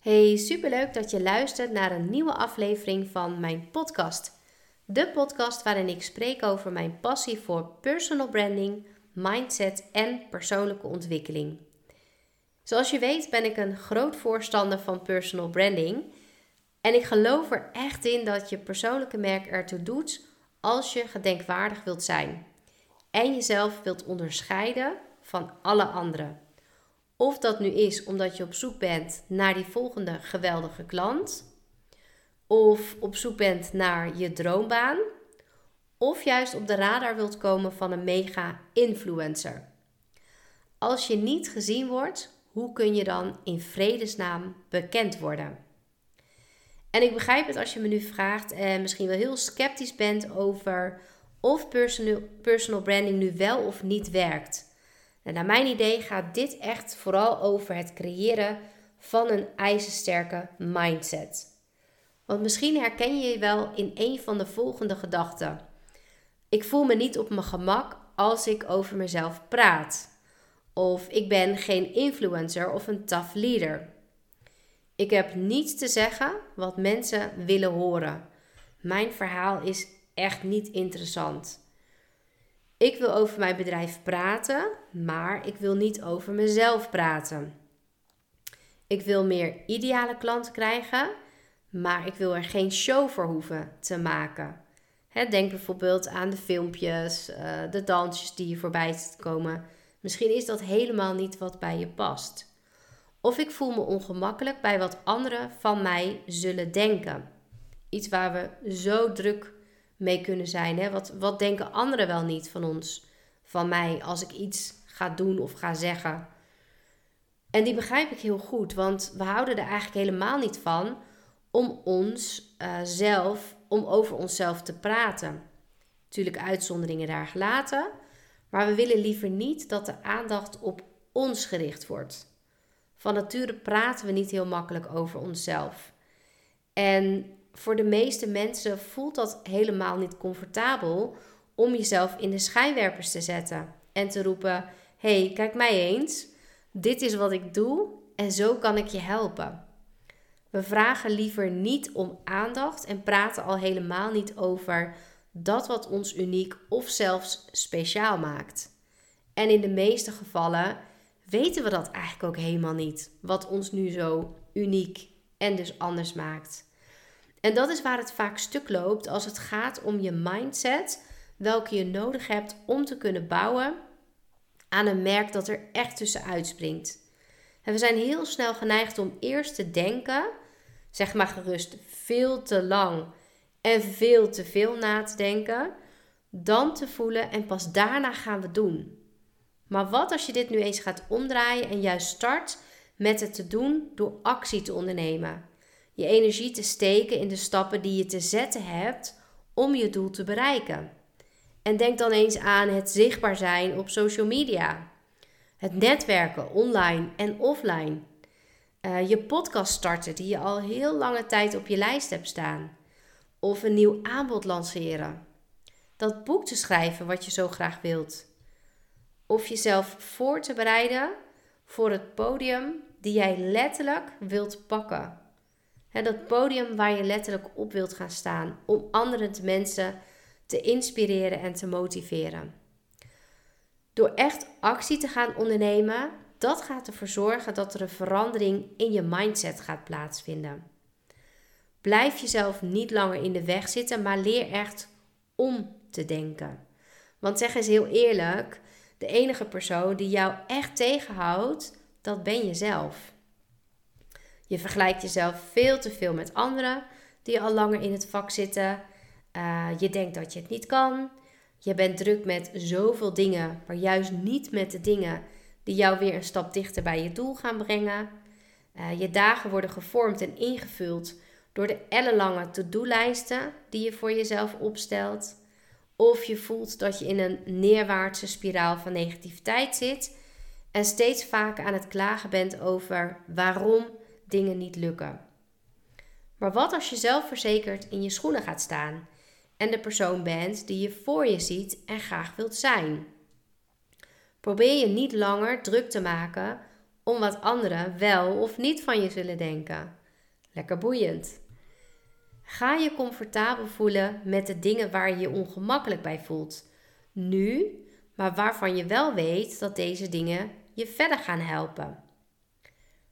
Hey, superleuk dat je luistert naar een nieuwe aflevering van mijn podcast. De podcast waarin ik spreek over mijn passie voor personal branding, mindset en persoonlijke ontwikkeling. Zoals je weet ben ik een groot voorstander van personal branding en ik geloof er echt in dat je persoonlijke merk ertoe doet als je gedenkwaardig wilt zijn en jezelf wilt onderscheiden van alle anderen. Of dat nu is omdat je op zoek bent naar die volgende geweldige klant. Of op zoek bent naar je droombaan. Of juist op de radar wilt komen van een mega influencer. Als je niet gezien wordt, hoe kun je dan in vredesnaam bekend worden? En ik begrijp het als je me nu vraagt en misschien wel heel sceptisch bent over of personal, personal branding nu wel of niet werkt. En naar mijn idee gaat dit echt vooral over het creëren van een ijzersterke mindset. Want misschien herken je je wel in een van de volgende gedachten. Ik voel me niet op mijn gemak als ik over mezelf praat. Of ik ben geen influencer of een tough leader. Ik heb niets te zeggen wat mensen willen horen. Mijn verhaal is echt niet interessant. Ik wil over mijn bedrijf praten, maar ik wil niet over mezelf praten. Ik wil meer ideale klanten krijgen, maar ik wil er geen show voor hoeven te maken. denk bijvoorbeeld aan de filmpjes, uh, de dansjes die je voorbij komen. Misschien is dat helemaal niet wat bij je past. Of ik voel me ongemakkelijk bij wat anderen van mij zullen denken. Iets waar we zo druk mee kunnen zijn. Hè? Wat, wat denken anderen wel niet van ons, van mij, als ik iets ga doen of ga zeggen? En die begrijp ik heel goed, want we houden er eigenlijk helemaal niet van om ons uh, zelf, om over onszelf te praten. Natuurlijk uitzonderingen daar gelaten, maar we willen liever niet dat de aandacht op ons gericht wordt. Van nature praten we niet heel makkelijk over onszelf. En voor de meeste mensen voelt dat helemaal niet comfortabel om jezelf in de schijnwerpers te zetten en te roepen: hey, kijk mij eens. Dit is wat ik doe en zo kan ik je helpen. We vragen liever niet om aandacht en praten al helemaal niet over dat wat ons uniek of zelfs speciaal maakt. En in de meeste gevallen weten we dat eigenlijk ook helemaal niet, wat ons nu zo uniek en dus anders maakt. En dat is waar het vaak stuk loopt als het gaat om je mindset, welke je nodig hebt om te kunnen bouwen aan een merk dat er echt tussen uitspringt. En we zijn heel snel geneigd om eerst te denken, zeg maar gerust veel te lang en veel te veel na te denken, dan te voelen en pas daarna gaan we doen. Maar wat als je dit nu eens gaat omdraaien en juist start met het te doen door actie te ondernemen? Je energie te steken in de stappen die je te zetten hebt om je doel te bereiken. En denk dan eens aan het zichtbaar zijn op social media, het netwerken online en offline, uh, je podcast starten die je al heel lange tijd op je lijst hebt staan, of een nieuw aanbod lanceren, dat boek te schrijven wat je zo graag wilt, of jezelf voor te bereiden voor het podium die jij letterlijk wilt pakken dat podium waar je letterlijk op wilt gaan staan om andere mensen te inspireren en te motiveren. Door echt actie te gaan ondernemen, dat gaat ervoor zorgen dat er een verandering in je mindset gaat plaatsvinden. Blijf jezelf niet langer in de weg zitten, maar leer echt om te denken. Want zeg eens heel eerlijk, de enige persoon die jou echt tegenhoudt, dat ben jezelf. Je vergelijkt jezelf veel te veel met anderen die al langer in het vak zitten. Uh, je denkt dat je het niet kan. Je bent druk met zoveel dingen, maar juist niet met de dingen die jou weer een stap dichter bij je doel gaan brengen. Uh, je dagen worden gevormd en ingevuld door de ellenlange to-do-lijsten die je voor jezelf opstelt. Of je voelt dat je in een neerwaartse spiraal van negativiteit zit en steeds vaker aan het klagen bent over waarom dingen niet lukken. Maar wat als je zelfverzekerd in je schoenen gaat staan en de persoon bent die je voor je ziet en graag wilt zijn? Probeer je niet langer druk te maken om wat anderen wel of niet van je zullen denken. Lekker boeiend. Ga je comfortabel voelen met de dingen waar je je ongemakkelijk bij voelt. Nu, maar waarvan je wel weet dat deze dingen je verder gaan helpen.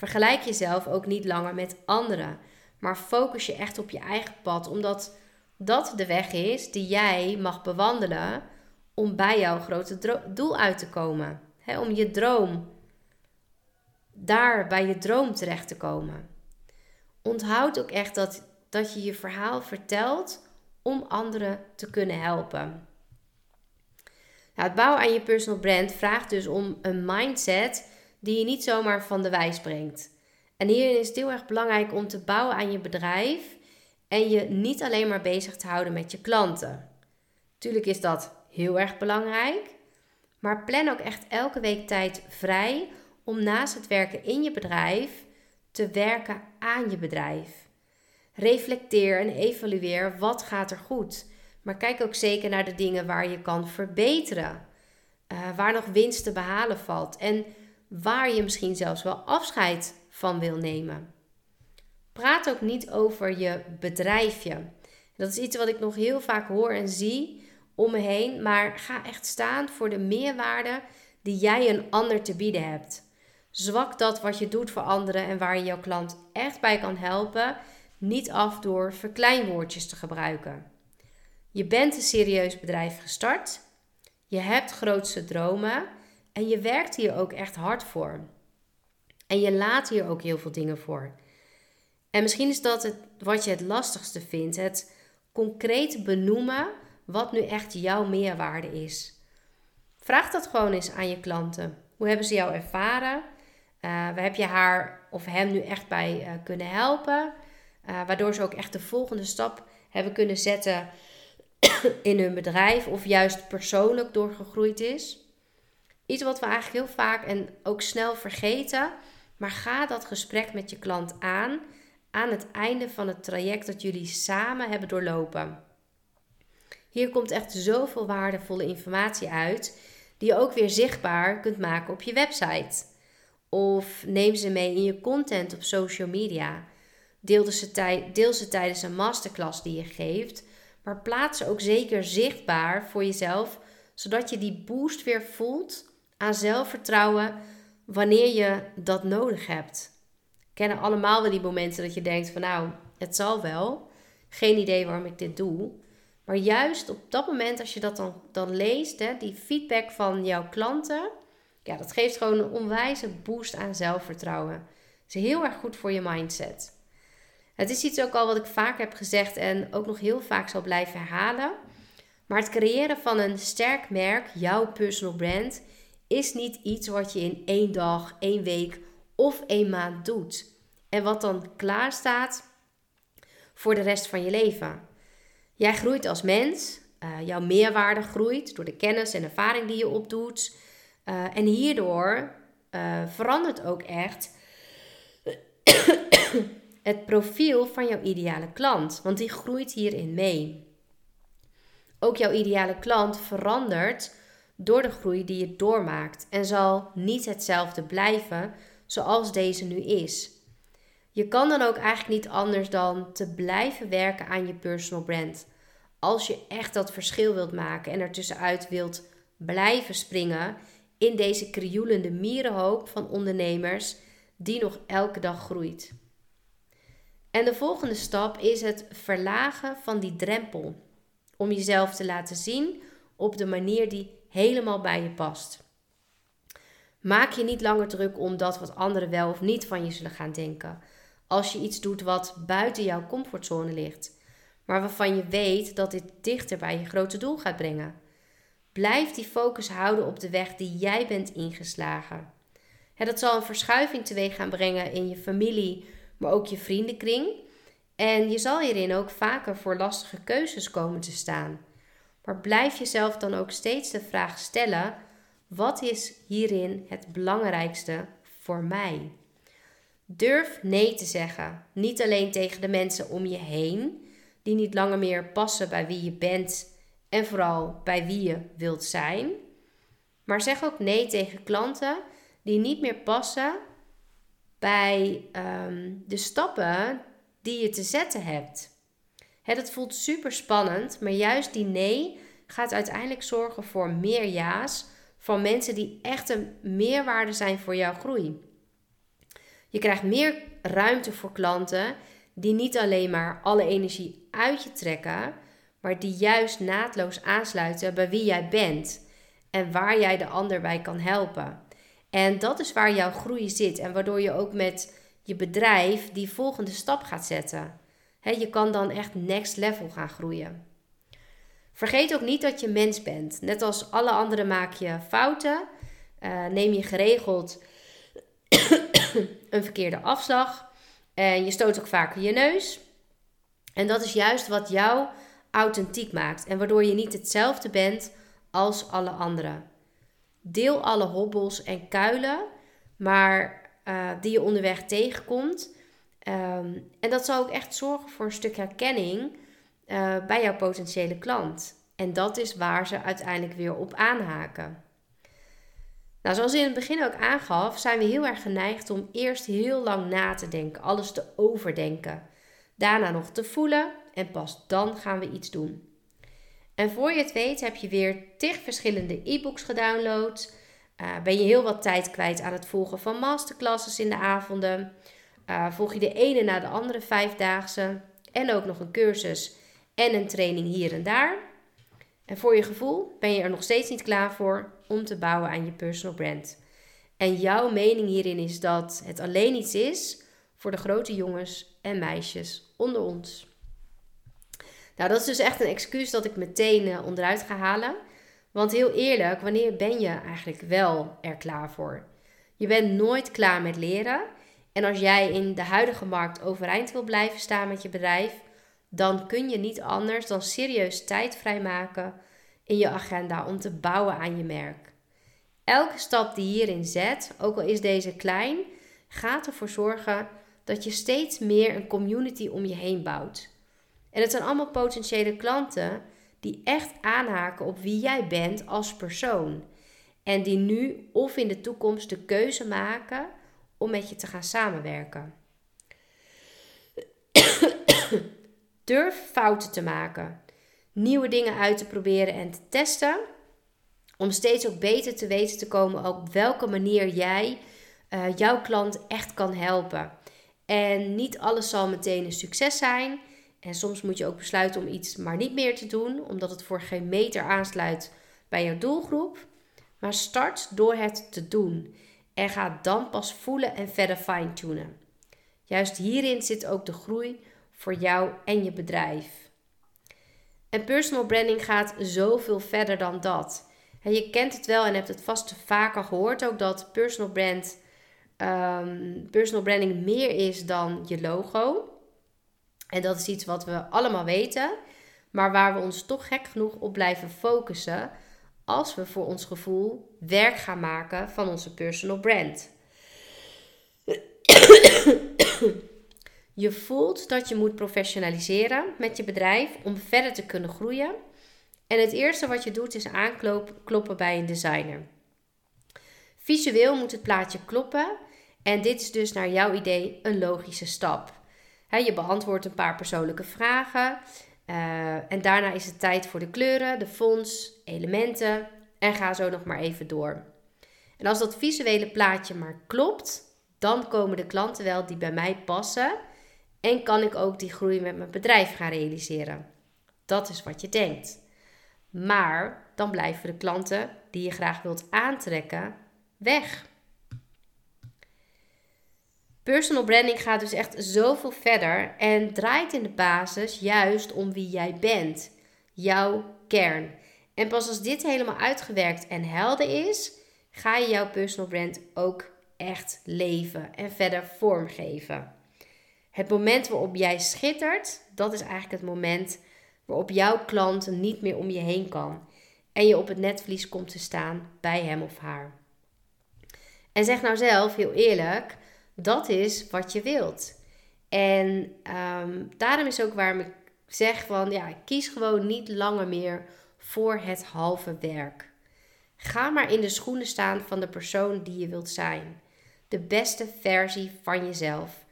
Vergelijk jezelf ook niet langer met anderen, maar focus je echt op je eigen pad, omdat dat de weg is die jij mag bewandelen om bij jouw grote doel uit te komen. om je droom, daar bij je droom terecht te komen. Onthoud ook echt dat, dat je je verhaal vertelt om anderen te kunnen helpen. Nou, het bouwen aan je personal brand vraagt dus om een mindset die je niet zomaar van de wijs brengt. En hierin is het heel erg belangrijk om te bouwen aan je bedrijf en je niet alleen maar bezig te houden met je klanten. Tuurlijk is dat heel erg belangrijk, maar plan ook echt elke week tijd vrij om naast het werken in je bedrijf te werken aan je bedrijf. Reflecteer en evalueer wat gaat er goed. Maar kijk ook zeker naar de dingen waar je kan verbeteren. Uh, waar nog winst te behalen valt. En waar je misschien zelfs wel afscheid van wil nemen. Praat ook niet over je bedrijfje. Dat is iets wat ik nog heel vaak hoor en zie om me heen. Maar ga echt staan voor de meerwaarde die jij een ander te bieden hebt. Zwak dat wat je doet voor anderen en waar je jouw klant echt bij kan helpen, niet af door verkleinwoordjes te gebruiken. Je bent een serieus bedrijf gestart. Je hebt grootste dromen en je werkt hier ook echt hard voor. En je laat hier ook heel veel dingen voor. En misschien is dat het, wat je het lastigste vindt: het concreet benoemen wat nu echt jouw meerwaarde is. Vraag dat gewoon eens aan je klanten. Hoe hebben ze jou ervaren? Uh, waar heb je haar of hem nu echt bij uh, kunnen helpen? Uh, waardoor ze ook echt de volgende stap hebben kunnen zetten in hun bedrijf of juist persoonlijk doorgegroeid is. Iets wat we eigenlijk heel vaak en ook snel vergeten, maar ga dat gesprek met je klant aan aan het einde van het traject dat jullie samen hebben doorlopen. Hier komt echt zoveel waardevolle informatie uit, die je ook weer zichtbaar kunt maken op je website. Of neem ze mee in je content op social media. Deel ze, deel ze tijdens een masterclass die je geeft maar plaats ze ook zeker zichtbaar voor jezelf, zodat je die boost weer voelt aan zelfvertrouwen wanneer je dat nodig hebt. We kennen allemaal wel die momenten dat je denkt van nou, het zal wel. Geen idee waarom ik dit doe. Maar juist op dat moment, als je dat dan, dan leest, hè, die feedback van jouw klanten, ja, dat geeft gewoon een onwijze boost aan zelfvertrouwen. Het is heel erg goed voor je mindset. Het is iets ook al wat ik vaak heb gezegd en ook nog heel vaak zal blijven herhalen. Maar het creëren van een sterk merk, jouw personal brand, is niet iets wat je in één dag, één week of één maand doet. En wat dan klaar staat voor de rest van je leven. Jij groeit als mens, uh, jouw meerwaarde groeit door de kennis en ervaring die je opdoet. Uh, en hierdoor uh, verandert ook echt het profiel van jouw ideale klant, want die groeit hierin mee. Ook jouw ideale klant verandert door de groei die je doormaakt en zal niet hetzelfde blijven zoals deze nu is. Je kan dan ook eigenlijk niet anders dan te blijven werken aan je personal brand. Als je echt dat verschil wilt maken en ertussenuit wilt blijven springen in deze krioelende mierenhoop van ondernemers die nog elke dag groeit. En de volgende stap is het verlagen van die drempel. Om jezelf te laten zien op de manier die helemaal bij je past. Maak je niet langer druk om dat wat anderen wel of niet van je zullen gaan denken. Als je iets doet wat buiten jouw comfortzone ligt, maar waarvan je weet dat dit dichter bij je grote doel gaat brengen. Blijf die focus houden op de weg die jij bent ingeslagen. dat zal een verschuiving teweeg gaan brengen in je familie, maar ook je vriendenkring. En je zal hierin ook vaker voor lastige keuzes komen te staan. Maar blijf jezelf dan ook steeds de vraag stellen: wat is hierin het belangrijkste voor mij? Durf nee te zeggen. Niet alleen tegen de mensen om je heen, die niet langer meer passen bij wie je bent en vooral bij wie je wilt zijn. Maar zeg ook nee tegen klanten die niet meer passen bij ehm, de stappen die je te zetten hebt. Het dat voelt super spannend, maar juist die nee gaat uiteindelijk zorgen voor meer ja's van mensen die echt een meerwaarde zijn voor jouw groei. Je krijgt meer ruimte voor klanten die niet alleen maar alle energie uit je trekken, maar die juist naadloos aansluiten bij wie jij bent en waar jij de ander bij kan helpen. En dat is waar jouw groei zit en waardoor je ook met je bedrijf die volgende stap gaat zetten. Je kan dan echt next level gaan groeien. Vergeet ook niet dat je mens bent. Net als alle anderen maak je fouten. Uh, neem je geregeld een verkeerde afslag. En je stoot ook vaker je neus. En dat is juist wat jou authentiek maakt. En waardoor je niet hetzelfde bent als alle anderen. Deel alle hobbels en kuilen, maar uh, die je onderweg tegenkomt. Um, en dat zal ook echt zorgen voor een stuk herkenning uh, bij jouw potentiële klant. En dat is waar ze uiteindelijk weer op aanhaken. Nou, zoals in het begin ook aangaf, zijn we heel erg geneigd om eerst heel lang na te denken, alles te overdenken. Daarna nog te voelen en pas dan gaan we iets doen. En voor je het weet heb je weer tig verschillende e-books gedownload. Uh, ben je heel wat tijd kwijt aan het volgen van masterclasses in de avonden. Uh, volg je de ene na de andere vijfdaagse. En ook nog een cursus en een training hier en daar. En voor je gevoel ben je er nog steeds niet klaar voor om te bouwen aan je personal brand. En jouw mening hierin is dat het alleen iets is voor de grote jongens en meisjes onder ons. Nou, dat is dus echt een excuus dat ik meteen uh, onderuit ga halen. Want heel eerlijk, wanneer ben je eigenlijk wel er klaar voor? Je bent nooit klaar met leren. En als jij in de huidige markt overeind wil blijven staan met je bedrijf, dan kun je niet anders dan serieus tijd vrijmaken in je agenda om te bouwen aan je merk. Elke stap die hierin zet, ook al is deze klein, gaat ervoor zorgen dat je steeds meer een community om je heen bouwt. En het zijn allemaal potentiële klanten die echt aanhaken op wie jij bent als persoon. En die nu of in de toekomst de keuze maken om met je te gaan samenwerken. Durf fouten te maken. Nieuwe dingen uit te proberen en te testen. Om steeds ook beter te weten te komen op welke manier jij uh, jouw klant echt kan helpen. En niet alles zal meteen een succes zijn. En soms moet je ook besluiten om iets maar niet meer te doen, omdat het voor geen meter aansluit bij jouw doelgroep. Maar start door het te doen en ga dan pas voelen en verder fine-tunen. Juist hierin zit ook de groei voor jou en je bedrijf. En personal branding gaat zoveel verder dan dat. je kent het wel en hebt het vast vaker gehoord ook dat personal brand um, personal branding meer is dan je logo. En dat is iets wat we allemaal weten, maar waar we ons toch gek genoeg op blijven focussen als we voor ons gevoel werk gaan maken van onze personal brand. Je voelt dat je moet professionaliseren met je bedrijf om verder te kunnen groeien. En het eerste wat je doet is aankloppen bij een designer. Visueel moet het plaatje kloppen en dit is dus naar jouw idee een logische stap. je beantwoordt een paar persoonlijke vragen uh, en daarna is het tijd voor de kleuren, de fonts, elementen en ga zo nog maar even door. En als dat visuele plaatje maar klopt, dan komen de klanten wel die bij mij passen en kan ik ook die groei met mijn bedrijf gaan realiseren. Dat is wat je denkt. Maar dan blijven de klanten die je graag wilt aantrekken weg. Personal branding gaat dus echt zoveel verder en draait in de basis juist om wie jij bent, jouw kern. En pas als dit helemaal uitgewerkt en helder is, ga je jouw personal brand ook echt leven en verder vormgeven. Het moment waarop jij schittert, dat is eigenlijk het moment waarop jouw klant niet meer om je heen kan en je op het netvlies komt te staan bij hem of haar. En zeg nou zelf heel eerlijk, dat is wat je wilt. En um, daarom is ook waarom ik zeg van ja, kies gewoon niet langer meer voor het halve werk. Ga maar in de schoenen staan van de persoon die je wilt zijn. de beste versie van jezelf.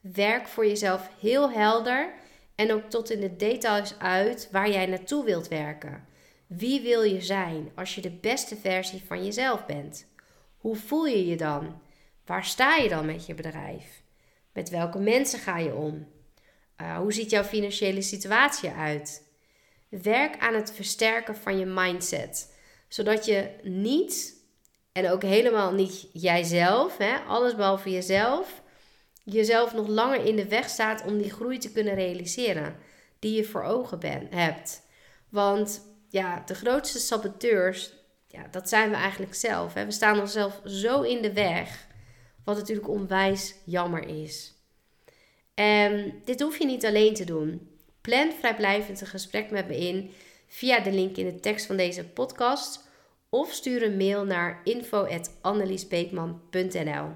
Werk voor jezelf heel helder en ook tot in de details uit waar jij naartoe wilt werken. Wie wil je zijn als je de beste versie van jezelf bent? Hoe voel je je dan? Waar sta je dan met je bedrijf? Met welke mensen ga je om? Uh, hoe ziet jouw financiële situatie uit? Werk aan het versterken van je mindset, zodat je niet, en ook helemaal niet jijzelf, hè, alles behalve jezelf, jezelf nog langer in de weg staat om die groei te kunnen realiseren die je voor ogen ben, hebt. Want ja, de grootste saboteurs, ja, dat zijn we eigenlijk zelf. Hè. We staan onszelf zo in de weg, wat natuurlijk onwijs jammer is. En dit hoef je niet alleen te doen. Plan vrijblijvend een gesprek met me in via de link in de tekst van deze podcast of stuur een mail naar info@anneliesbeekman.nl.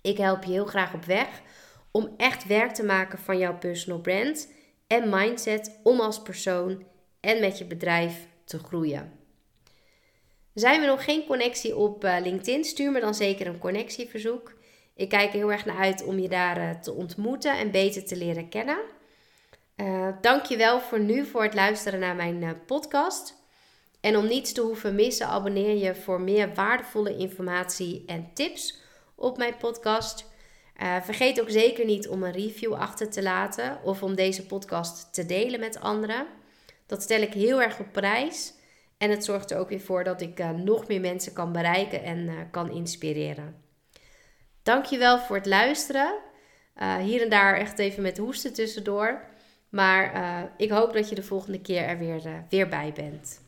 Ik help je heel graag op weg om echt werk te maken van jouw personal brand en mindset om als persoon en met je bedrijf te groeien. Zijn we nog geen connectie op eh, LinkedIn? Stuur me dan zeker een connectieverzoek. Ik kijk heel erg naar uit om je daar eh, te ontmoeten en beter te leren kennen. Uh, Dank je wel voor nu voor het luisteren naar mijn podcast. En om niets te hoeven missen, abonneer je voor meer waardevolle informatie en tips op mijn podcast. vergeet ook zeker niet om een review achter te laten of om deze podcast te delen met anderen. Dat stel ik heel erg op prijs. En het zorgt er ook weer voor dat ik uh, nog meer mensen kan bereiken en uh, kan inspireren. Dankjewel voor het luisteren. Uh, hier en daar echt even met hoesten tussendoor. Maar ik hoop dat je de volgende keer er weer, weer bij bent.